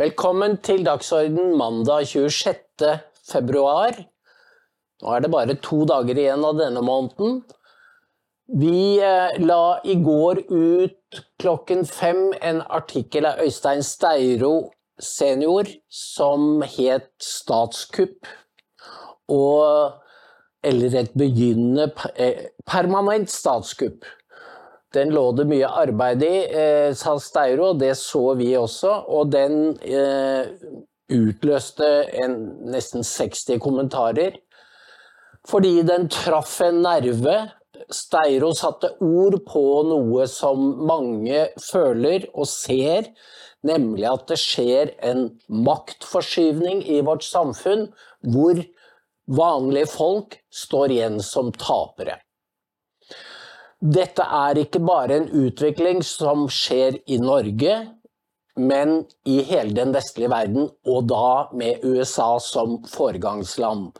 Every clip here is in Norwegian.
Velkommen til Dagsorden mandag 26. februar. Nå er det bare to dager igjen av denne måneden. Vi eh, la i går ut klokken fem en artikkel av Øystein Steiro senior som het 'Statskupp'. Og Eller et begynnende eh, permanent statskupp. Den lå det mye arbeid i, eh, sa Steiro, og det så vi også. Og den eh, utløste en, nesten 60 kommentarer. Fordi den traff en nerve. Steiro satte ord på noe som mange føler og ser, nemlig at det skjer en maktforskyvning i vårt samfunn, hvor vanlige folk står igjen som tapere. Dette er ikke bare en utvikling som skjer i Norge, men i hele den vestlige verden, og da med USA som foregangsland.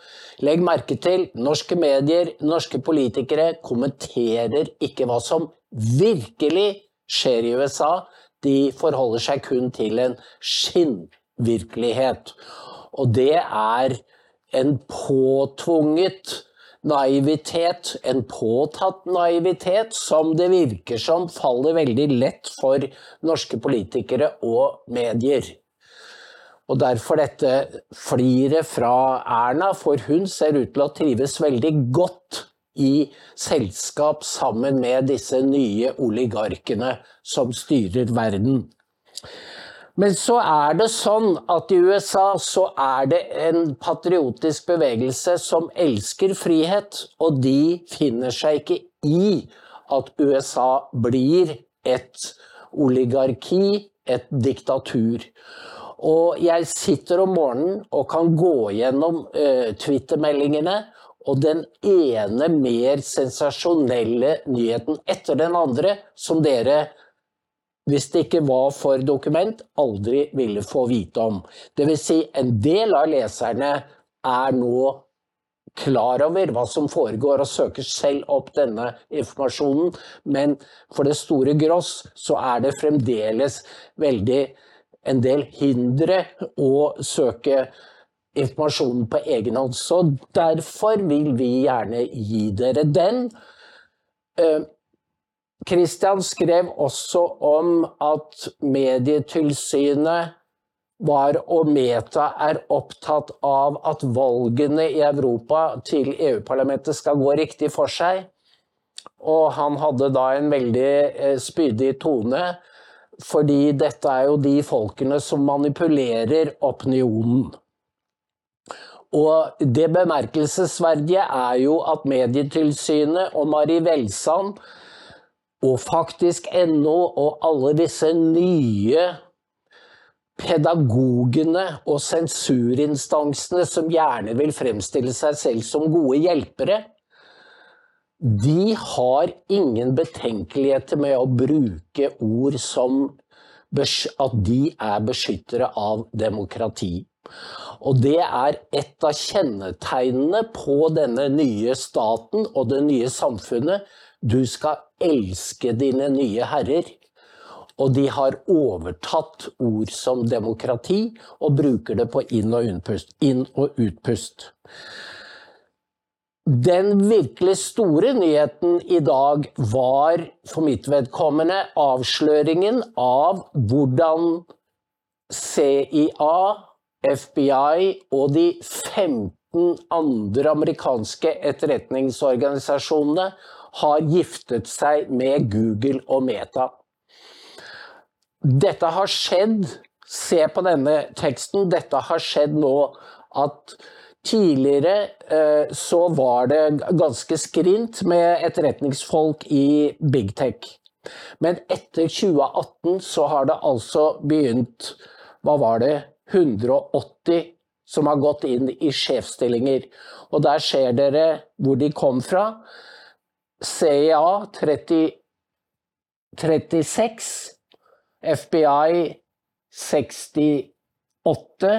Legg merke til norske medier, norske politikere kommenterer ikke hva som virkelig skjer i USA. De forholder seg kun til en skinnvirkelighet. Og det er en påtvunget naivitet, en påtatt naivitet, som det virker som faller veldig lett for norske politikere og medier. Og derfor dette fliret fra Erna, for hun ser ut til å trives veldig godt i selskap sammen med disse nye oligarkene som styrer verden. Men så er det sånn at i USA så er det en patriotisk bevegelse som elsker frihet, og de finner seg ikke i at USA blir et oligarki, et diktatur. Og jeg sitter om morgenen og kan gå gjennom uh, Twitter-meldingene, og den ene mer sensasjonelle nyheten etter den andre som dere hvis det ikke var for dokument, aldri ville få vite om. Dvs. Si, en del av leserne er nå klar over hva som foregår, og søker selv opp denne informasjonen, men for det store gross så er det fremdeles veldig en del hindre å søke informasjonen på egen hånd. Så derfor vil vi gjerne gi dere den. Christian skrev også om at Medietilsynet var og Meta er opptatt av at valgene i Europa til EU-parlamentet skal gå riktig for seg. Og han hadde da en veldig eh, spydig tone, fordi dette er jo de folkene som manipulerer opinionen. Og det bemerkelsesverdige er jo at Medietilsynet og Mari Welsand og faktisk ennå, og alle disse nye pedagogene og sensurinstansene som gjerne vil fremstille seg selv som gode hjelpere, de har ingen betenkeligheter med å bruke ord som at de er beskyttere av demokrati. Og det er et av kjennetegnene på denne nye staten og det nye samfunnet du skal elske dine nye herrer. Og de har overtatt ord som demokrati og bruker det på inn- og utpust. Inn og utpust. Den virkelig store nyheten i dag var for mitt vedkommende avsløringen av hvordan CIA, FBI og de 15 andre amerikanske etterretningsorganisasjonene har giftet seg med Google og Meta. Dette har skjedd, se på denne teksten, dette har skjedd nå at tidligere eh, så var det ganske skrint med etterretningsfolk i big tech. Men etter 2018 så har det altså begynt, hva var det, 180 som har gått inn i sjefsstillinger. Og der ser dere hvor de kom fra. CIA 30, 36, FBI 68.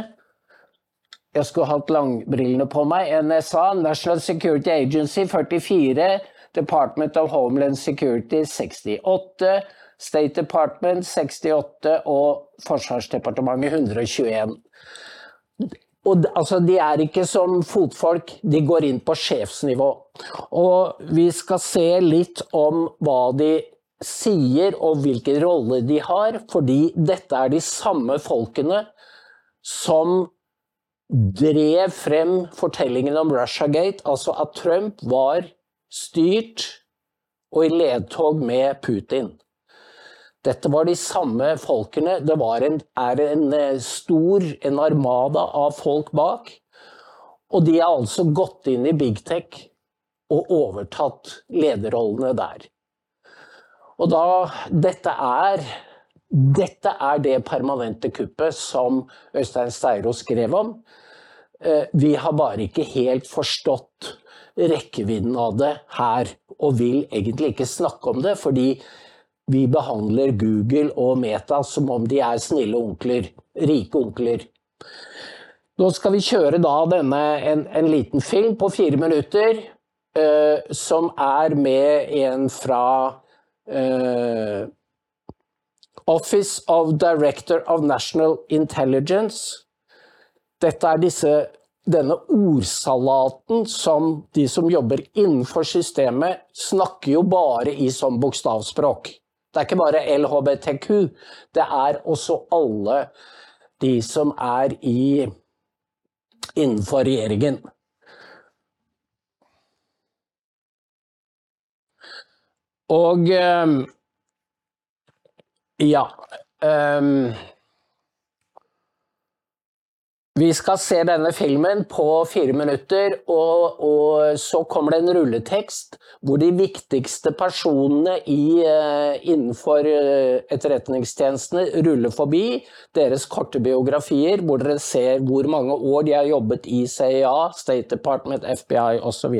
Jeg skulle hatt langbrillene på meg. NSA, National Security Agency 44, Department of Homeland Security 68, State Department 68 og Forsvarsdepartementet 121. Og altså, De er ikke som fotfolk, de går inn på sjefsnivå. Og vi skal se litt om hva de sier og hvilken rolle de har, fordi dette er de samme folkene som drev frem fortellingen om Russiagate, altså at Trump var styrt og i ledtog med Putin. Dette var de samme folkene. Det en, er en eh, stor en armada av folk bak. Og de har altså gått inn i big tech og overtatt lederrollene der. Og da Dette er dette er det permanente kuppet som Øystein Steiro skrev om. Eh, vi har bare ikke helt forstått rekkevidden av det her, og vil egentlig ikke snakke om det, fordi vi behandler Google og Meta som om de er snille onkler, rike onkler. Nå skal vi kjøre denne, en, en liten film på fire minutter, uh, som er med en fra uh, Office of Director of National Intelligence. Dette er disse, denne ordsalaten som de som jobber innenfor systemet, snakker jo bare i sånn bokstavspråk. Det er ikke bare LHBTQ, det er også alle de som er i, innenfor regjeringen. Og ja um, vi skal se denne filmen på fire minutter, og, og, så kommer det en rulletekst hvor de viktigste personene i, uh, innenfor uh, etterretningstjenestene ruller forbi. Deres korte biografier, hvor dere ser hvor mange år de har jobbet i CIA, State Department, FBI osv.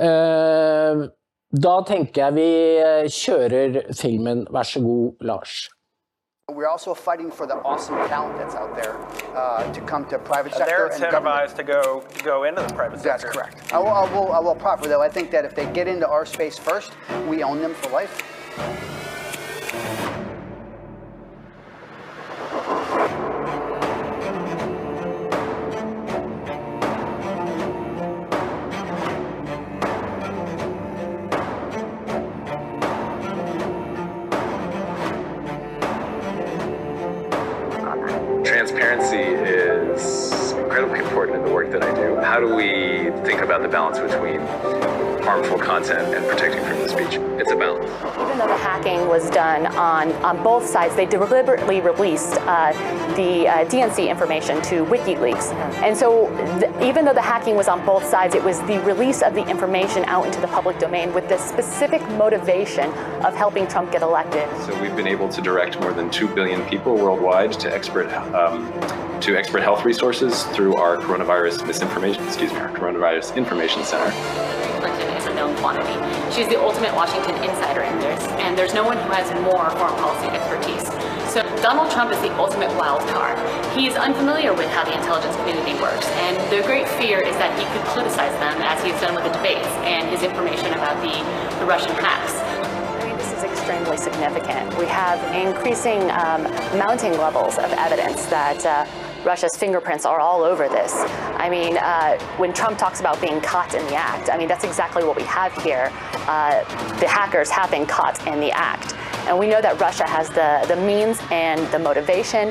Eh, da tenker jeg vi kjører filmen. Vær så god, Lars. We're also fighting for the awesome talent that's out there uh, to come to private sector. They're incentivized to go to go into the private that's sector. That's correct. I will, I will, I will proper though. I think that if they get into our space first, we own them for life. Transparency is incredibly important in the work that I do. How do we think about the balance between harmful content and protecting freedom of speech? It's a balance. Even though the hacking was done on, on both sides, they deliberately released uh, the uh, DNC information to WikiLeaks. And so even though the hacking was on both sides, it was the release of the information out into the public domain with the specific motivation of helping Trump get elected. So we've been able to direct more than 2 billion people worldwide to expert um, to expert health resources through our coronavirus misinformation, excuse me, our coronavirus information center. Quantity. She's the ultimate Washington insider in this, and there's no one who has more foreign policy expertise. So Donald Trump is the ultimate wild card. He is unfamiliar with how the intelligence community works, and the great fear is that he could politicize them as he's done with the debates and his information about the, the Russian hacks I mean this is extremely significant. We have increasing um, mounting levels of evidence that uh, Russia's fingerprints are all over this. I mean, uh, when Trump talks about being caught in the act, I mean, that's exactly what we have here. Uh, the hackers have been caught in the act. And we know that Russia has the, the means and the motivation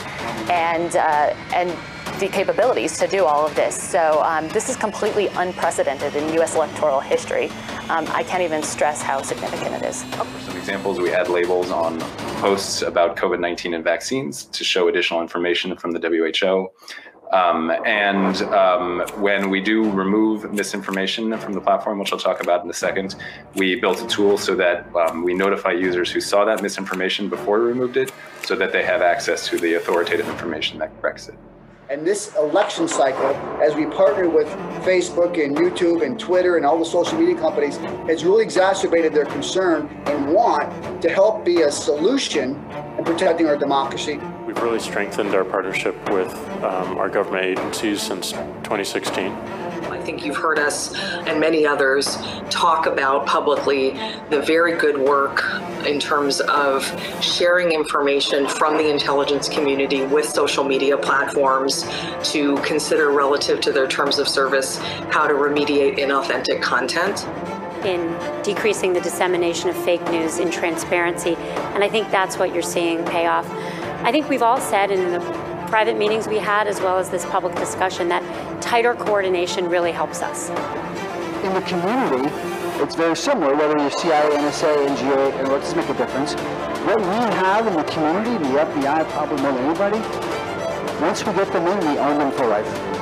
and, uh, and the capabilities to do all of this. So um, this is completely unprecedented in U.S. electoral history. Um, I can't even stress how significant it is. For some examples, we add labels on posts about COVID-19 and vaccines to show additional information from the WHO. Um, and um, when we do remove misinformation from the platform, which I'll talk about in a second, we built a tool so that um, we notify users who saw that misinformation before we removed it so that they have access to the authoritative information that corrects it. And this election cycle, as we partner with Facebook and YouTube and Twitter and all the social media companies, has really exacerbated their concern and want to help be a solution in protecting our democracy. We've really strengthened our partnership with um, our government agencies since 2016 think you've heard us and many others talk about publicly the very good work in terms of sharing information from the intelligence community with social media platforms to consider relative to their terms of service how to remediate inauthentic content in decreasing the dissemination of fake news in transparency. And I think that's what you're seeing pay off. I think we've all said in the private meetings we had, as well as this public discussion, that tighter coordination really helps us. In the community, it's very similar, whether you're CIA, NSA, NGA, and what does make a difference? What we have in the community, the FBI probably more than anybody, once we get them in, we own them for life.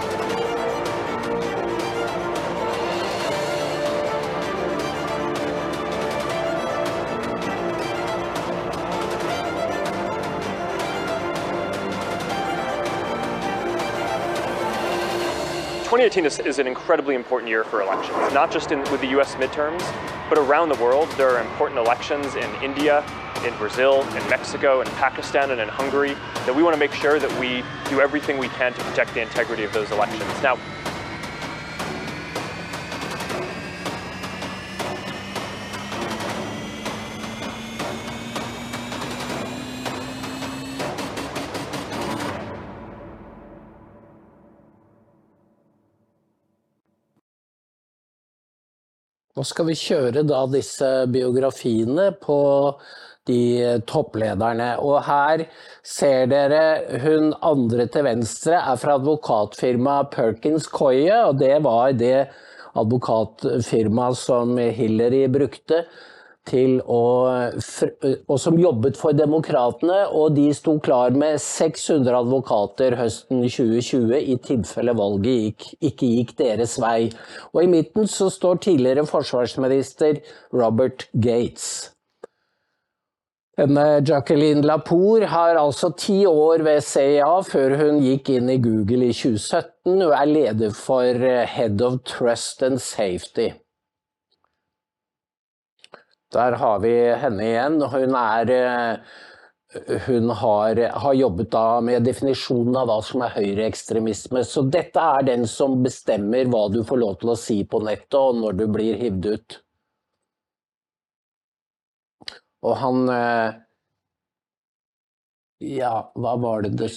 2018 is, is, an incredibly important year for elections, not just in, with the US midterms, but around the world. There are important elections in India, in Brazil, in Mexico, in Pakistan, and in Hungary that we want to make sure that we do everything we can to protect the integrity of those elections. Now, Nå skal vi kjøre da disse biografiene på de topplederne. Og her ser dere hun andre til venstre er fra advokatfirmaet Perkins Coye, og det var det advokatfirmaet som Hillary brukte til å, og som jobbet for Demokratene, og de sto klar med 600 advokater høsten 2020 i tilfelle valget gikk, ikke gikk deres vei. Og i midten så står tidligere forsvarsminister Robert Gates. Denne Jacqueline Lapour har altså ti år ved CIA før hun gikk inn i Google i 2017. Hun er leder for Head of Trust and Safety. Der har vi henne igjen. Hun, er, eh, hun har, har, jobbet med definisjonen av hva som er høyreekstremisme. Så dette er den som bestemmer hva du får lov til å si på nettet, og når du blir hivd ut. Og han eh, Ja, hva var det det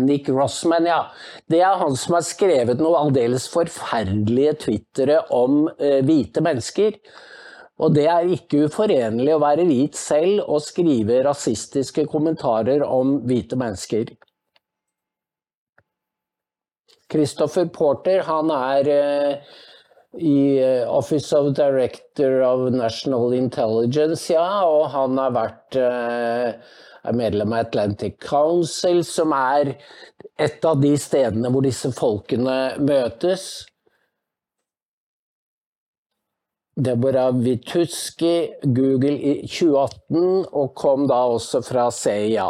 Nick Rossman, ja. Det er han som har skrevet noe aldeles forferdelige twittere om uh, hvite mennesker. Og det er ikke uforenlig å være hvit selv og skrive rasistiske kommentarer om hvite mennesker. Christopher Porter han er uh, i eh, Office of Director of National Intelligence, ja, og han har vært uh, er medlem av Atlantic Council, som er et av de stedene hvor disse folkene møtes. Deborah Wituski, Google i 2018, og kom da også fra CIA.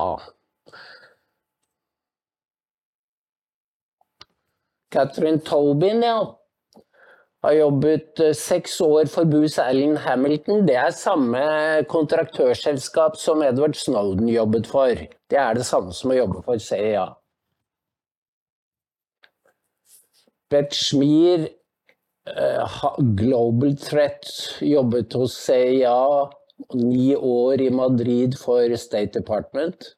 Catherine Tobin, ja. Har jobbet eh, seks år for Booz Allen Hamilton. Det er samme kontraktørselskap som Edward Snowden jobbet for. Det er det samme som å jobbe for CIA. Eh, Global Threat jobbet hos CIA, ni år i Madrid for State Department.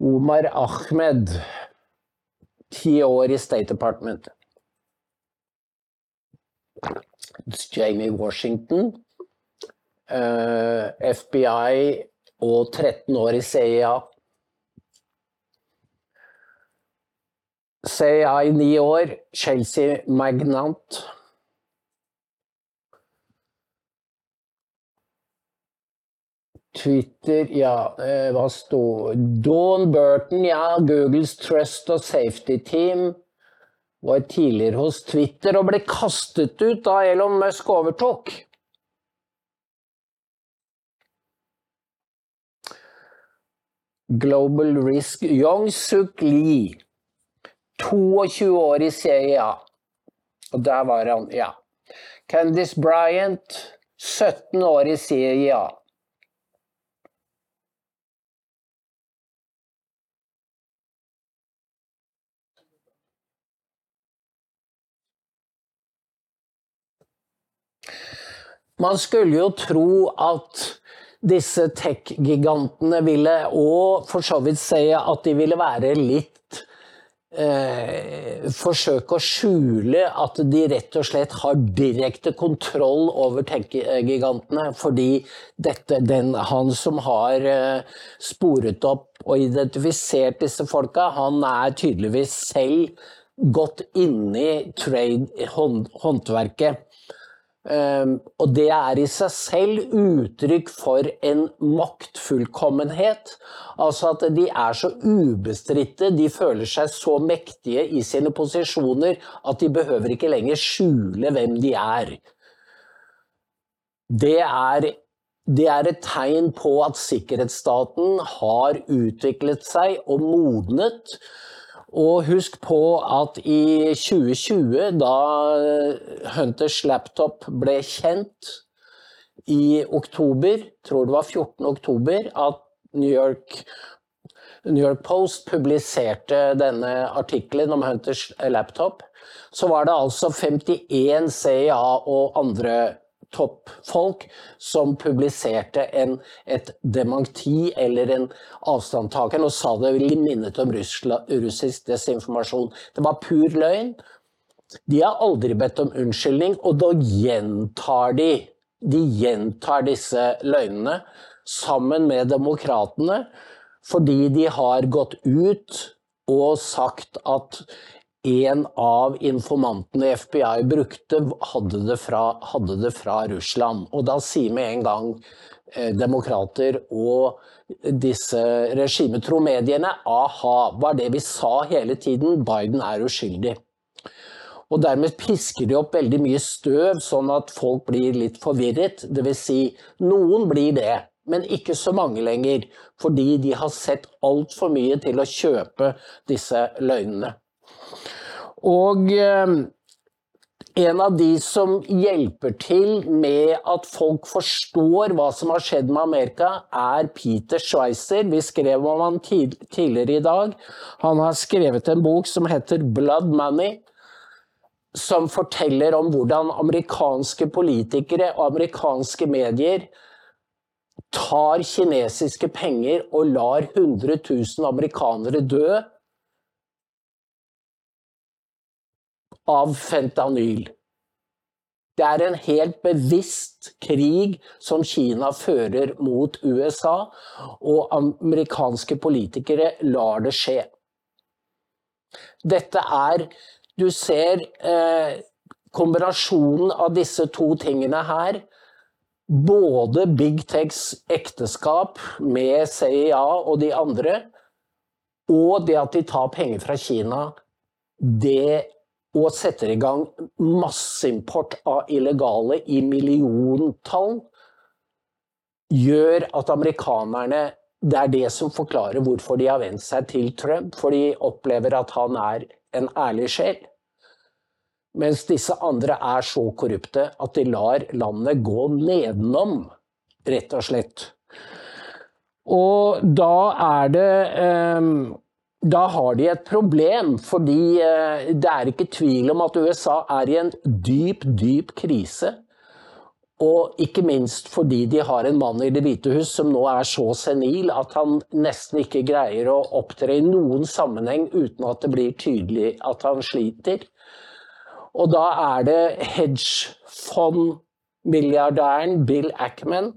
Omar Ahmed, ti år i State Department. Jamie Washington, eh, FBI og 13 år i CIA. CIA i ni år, Chelsea Magnant. Twitter, ja, eh, hva sto Dawn Burton, ja, Googles Trust og Safety Team. Var tidligere hos Twitter og ble kastet ut da Elon Musk overtok. Global Risk Young Suk Lee. 22 år i Serie A. Og der var han, ja. Candice Bryant, 17 år i Serie A. Man skulle jo tro at disse tech-gigantene ville, og for så vidt se at de ville være litt eh, Forsøke å skjule at de rett og slett har direkte kontroll over tech-gigantene. Fordi dette, den, han som har eh, sporet opp og identifisert disse folka, han er tydeligvis selv gått inni trade, hånd, håndverket. Um, og det er i seg selv uttrykk for en maktfullkommenhet. Altså at de er så ubestridte, de føler seg så mektige i sine posisjoner at de behøver ikke lenger skjule hvem de er. Det er, det er et tegn på at sikkerhetsstaten har utviklet seg og modnet og husk på at i 2020, da Hunters laptop ble kjent i oktober, tror det var 14. oktober, at New York, New York Post publiserte denne artikkelen om Hunters laptop, så var det altså 51 CIA og andre toppfolk som publiserte en, et dementi eller en avstandtaken og sa det minnet om russisk desinformasjon. Det var pur løgn. De har aldri bedt om unnskyldning, og da gjentar de De gjentar disse løgnene sammen med demokratene fordi de har gått ut og sagt at en av informantene FBI brukte, hadde det, fra, hadde det fra Russland. Og da sier med en gang eh, demokrater og disse regimetromediene aha, var det vi sa hele tiden, Biden er uskyldig. Og dermed pisker de opp veldig mye støv, sånn at folk blir litt forvirret. Dvs. Si, noen blir det, men ikke så mange lenger. Fordi de har sett altfor mye til å kjøpe disse løgnene. Og eh, en av de som hjelper til med at folk forstår hva som har skjedd med Amerika, er Peter Schweizer. Vi skrev om han tidligere i dag. Han har skrevet en bok som heter Blood Money. Som forteller om hvordan amerikanske politikere og amerikanske medier tar kinesiske penger og lar 100 000 amerikanere dø av fentanyl. Det er en helt bevisst krig som Kina fører mot USA, og amerikanske politikere lar det skje. Dette er Du ser eh, kombinasjonen av disse to tingene her. Både Big Techs ekteskap med CIA og de andre, og det at de tar penger fra Kina, det og setter i gang masseimport av illegale i milliontall, gjør at amerikanerne Det er det som forklarer hvorfor de har vent seg til Trump, for de opplever at han er en ærlig sjel. Mens disse andre er så korrupte at de lar landet gå nedenom, rett og slett. Og da er det um, da har de et problem, fordi eh, det er ikke tvil om at USA er i en dyp, dyp krise. Og ikke minst fordi de har en mann i Det hvite hus som nå er så senil at han nesten ikke greier å opptre i noen sammenheng uten at det blir tydelig at han sliter. Og da er det hedgefond-milliardæren Bill Ackman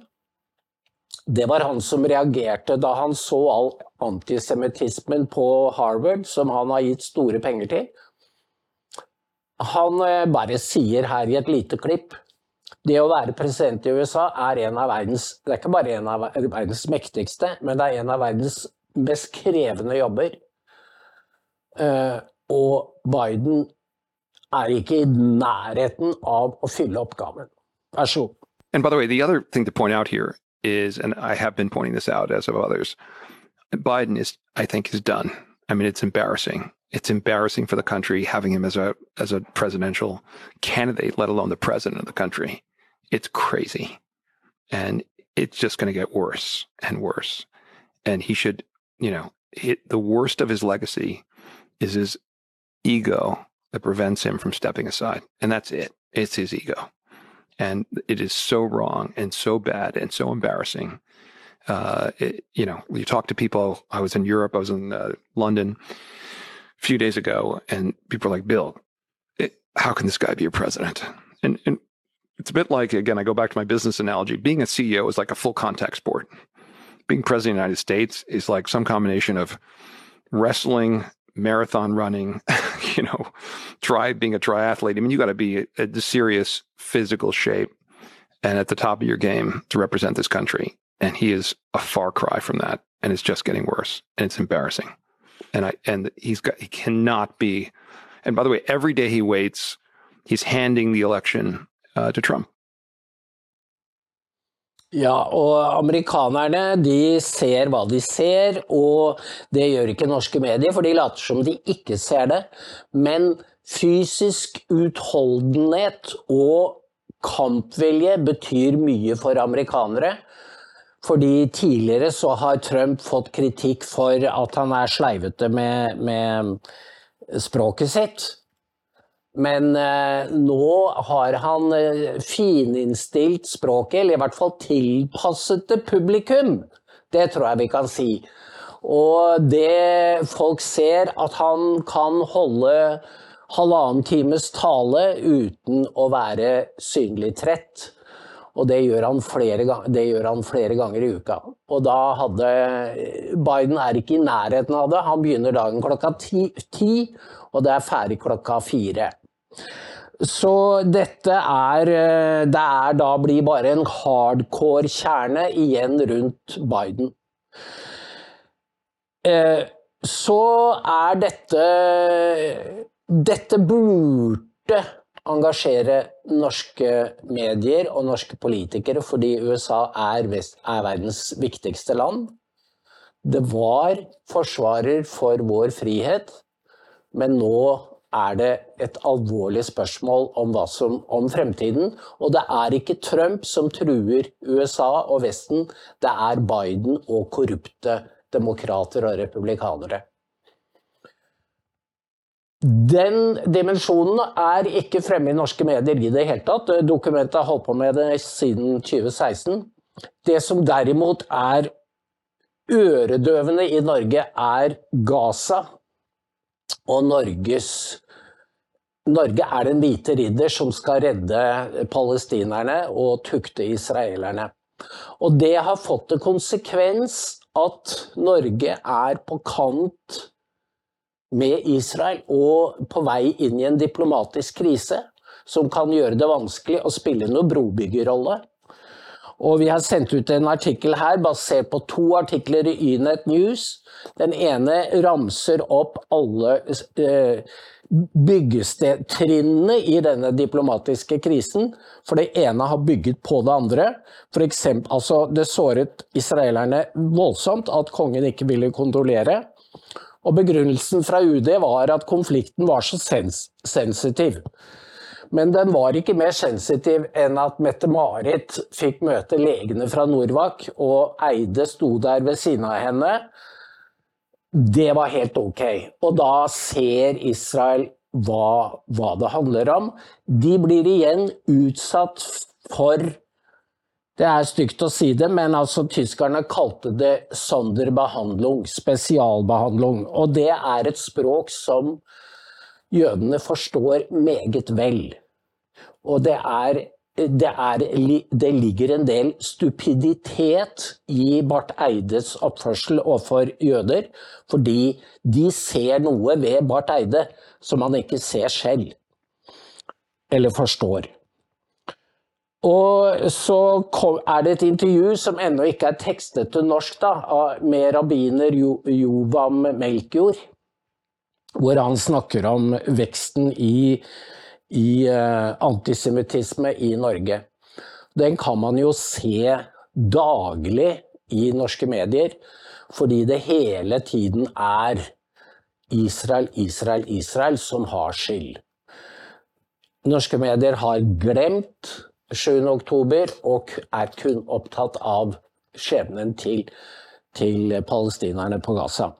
det var han som reagerte da han så all antisemittismen på Harvard, som han har gitt store penger til. Han eh, bare sier her i et lite klipp det å være president i USA er en av verdens Det er ikke bare en av verdens mektigste, men det er en av verdens mest krevende jobber. Eh, og Biden er ikke i nærheten av å fylle oppgaven. Vær så god. And by the way, the other thing to point out here is, and I have been pointing this out as of others, Biden is, I think, is done. I mean, it's embarrassing. It's embarrassing for the country having him as a as a presidential candidate, let alone the president of the country. It's crazy, and it's just going to get worse and worse. And he should, you know, it, the worst of his legacy is his ego that prevents him from stepping aside, and that's it. It's his ego. And it is so wrong and so bad and so embarrassing. Uh, it, you know, you talk to people. I was in Europe. I was in uh, London a few days ago, and people are like, "Bill, it, how can this guy be a president?" And, and it's a bit like again, I go back to my business analogy. Being a CEO is like a full contact sport. Being president of the United States is like some combination of wrestling, marathon running, you know, try being a triathlete. I mean, you got to be a, serious physical shape and at the top of your game to represent this country. And he is a far cry from that, and it's just getting worse, and it's embarrassing. And I and he's got he cannot be. And by the way, every day he waits, he's handing the election uh, to Trump. Ja, og amerikanerne de ser hva de ser, og det gjør ikke norske medier, for de later som de ikke ser det. Men fysisk utholdenhet og kampvilje betyr mye for amerikanere. Fordi tidligere så har Trump fått kritikk for at han er sleivete med, med språket sitt. Men eh, nå har han eh, fininnstilt språket, eller i hvert fall tilpasset det publikum. Det tror jeg vi kan si. Og det folk ser, at han kan holde halvannen times tale uten å være synlig trett. Og det gjør, ganger, det gjør, han flere, ganger i uka. Og da hadde Biden er ikke i nærheten av det. Han begynner dagen klokka ti, ti og det er ferdig klokka fire. Så dette er eh, Det er da blir bare en hardcore kjerne igjen rundt Biden. Eh, så er dette Dette burde engasjere norske medier og norske politikere, fordi USA er, vest, er verdens viktigste land. Det var forsvarer for vår frihet, men nå er det et alvorlig spørsmål om, som, om, fremtiden. Og det er ikke Trump som truer USA og Vesten, det er Biden og korrupte demokrater og republikanere. Den dimensjonen er ikke fremme i norske medier i det hele tatt. Dokumentet har holdt på med det siden 2016. Det som derimot er øredøvende i Norge, er Gaza og Norges Norge er den hvite ridder som skal redde palestinerne og tukte israelerne. Og det har fått til konsekvens at Norge er på kant med Israel og på vei inn i en diplomatisk krise som kan gjøre det vanskelig å spille noen brobyggerrolle. Og vi har sendt ut en artikkel her basert på to artikler i Ynet News. Den ene ramser opp alle byggestrinnene i denne diplomatiske krisen. For det ene har bygget på det andre. For eksempel, altså, det såret israelerne voldsomt at kongen ikke ville kontrollere. Og begrunnelsen fra UD var at konflikten var så sens sensitiv. Men den var ikke mer sensitiv enn at Mette-Marit fikk møte legene fra Norvak, og Eide sto der ved siden av henne. Det var helt ok. Og da ser Israel hva, hva det handler om. De blir igjen utsatt for det er stygt å si det, men altså tyskerne kalte det Sonderbehandlung, spesialbehandling. Og det er et språk som jødene forstår meget vel. Og det er, det, er, det ligger en del stupiditet i Barth Eides oppførsel overfor jøder, fordi de ser noe ved Barth Eide som han ikke ser selv, eller forstår. Og så er det et intervju som ennå ikke er tekstet til norsk, da, med rabbiner Jovam Melkjord, hvor han snakker om veksten i i eh, antisemittisme i Norge. Den kan man jo se daglig i norske medier, fordi det hele tiden er Israel, Israel, Israel som har skyld. Norske medier har glemt 7. oktober og er kun opptatt av skjebnen til, til palestinerne på Gaza.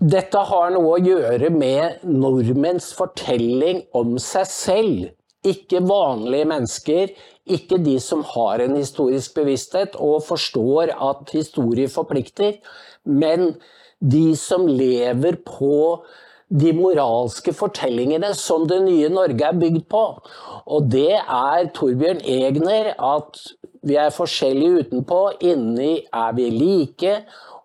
Dette har noe å gjøre med nordmenns fortelling om seg selv Ikke vanlige mennesker, ikke de som har en historisk bevissthet og forstår at historie forplikter, men de som lever på de moralske fortellingene som det nye Norge er bygd på. Og det er Torbjørn Egner at vi er forskjellige utenpå, inni er vi like,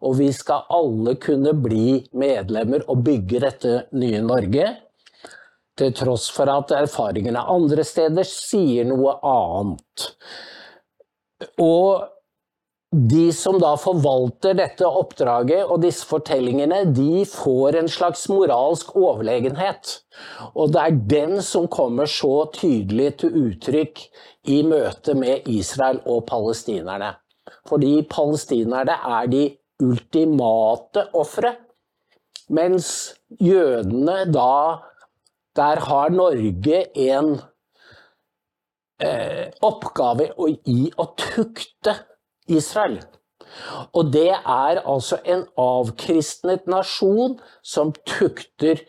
og vi skal alle kunne bli medlemmer og bygge dette nye Norge. Til tross for at erfaringene andre steder sier noe annet. Og de som da forvalter dette oppdraget og disse fortellingene, de får en slags moralsk overlegenhet. Og det er den som kommer så tydelig til uttrykk i møte med Israel og palestinerne. Fordi palestinerne er de ultimate offeret. Mens jødene da Der har Norge en eh, oppgave i å tukte Israel. Og det er altså en avkristnet nasjon som tukter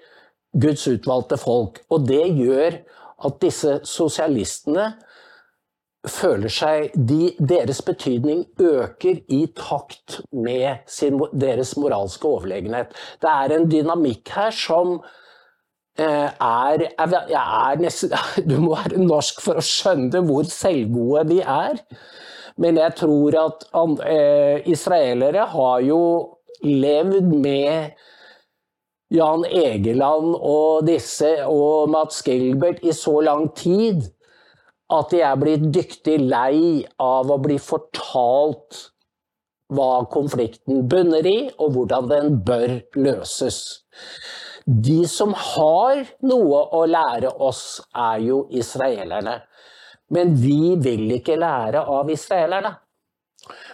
Guds utvalgte folk. Og det gjør at disse sosialistene føler seg de, Deres betydning øker i takt med sin, deres moralske overlegenhet. Det er en dynamikk her som eh, er, er, er nesten, Du må være norsk for å skjønne hvor selvgode de er. Men jeg tror at eh, israelere har jo levd med Jan Egeland og disse og Mats Gilbert i så lang tid at er blitt dyktig lei av å bli fortalt hva konflikten bunner i, og hvordan den bør løses. De som har noe å lære oss, er jo israelerne. Men vi vil ikke lære av israelerne.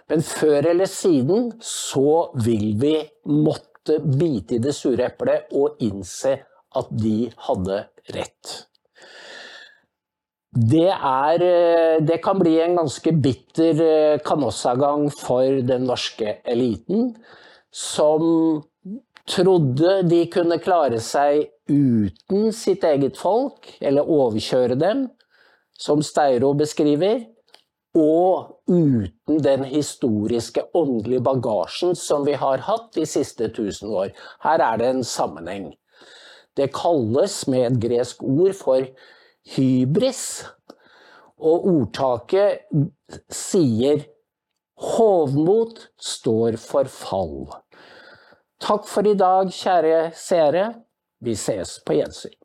Men før eller siden så vil vi måtte bite i det sure eplet og innse at de hadde rett. Det, er, det kan bli en ganske bitter eh, kanossagang for den norske eliten, som trodde de kunne klare seg uten sitt eget folk, eller overkjøre dem, som Steiro beskriver, og uten den historiske åndelige bagasjen som vi har hatt de siste tusen år. Her er det en sammenheng. Det kalles med et gresk ord for hybris, og ordtaket sier hovmot står for fall. Takk for i dag, kjære seere. Vi ses på gjensyn.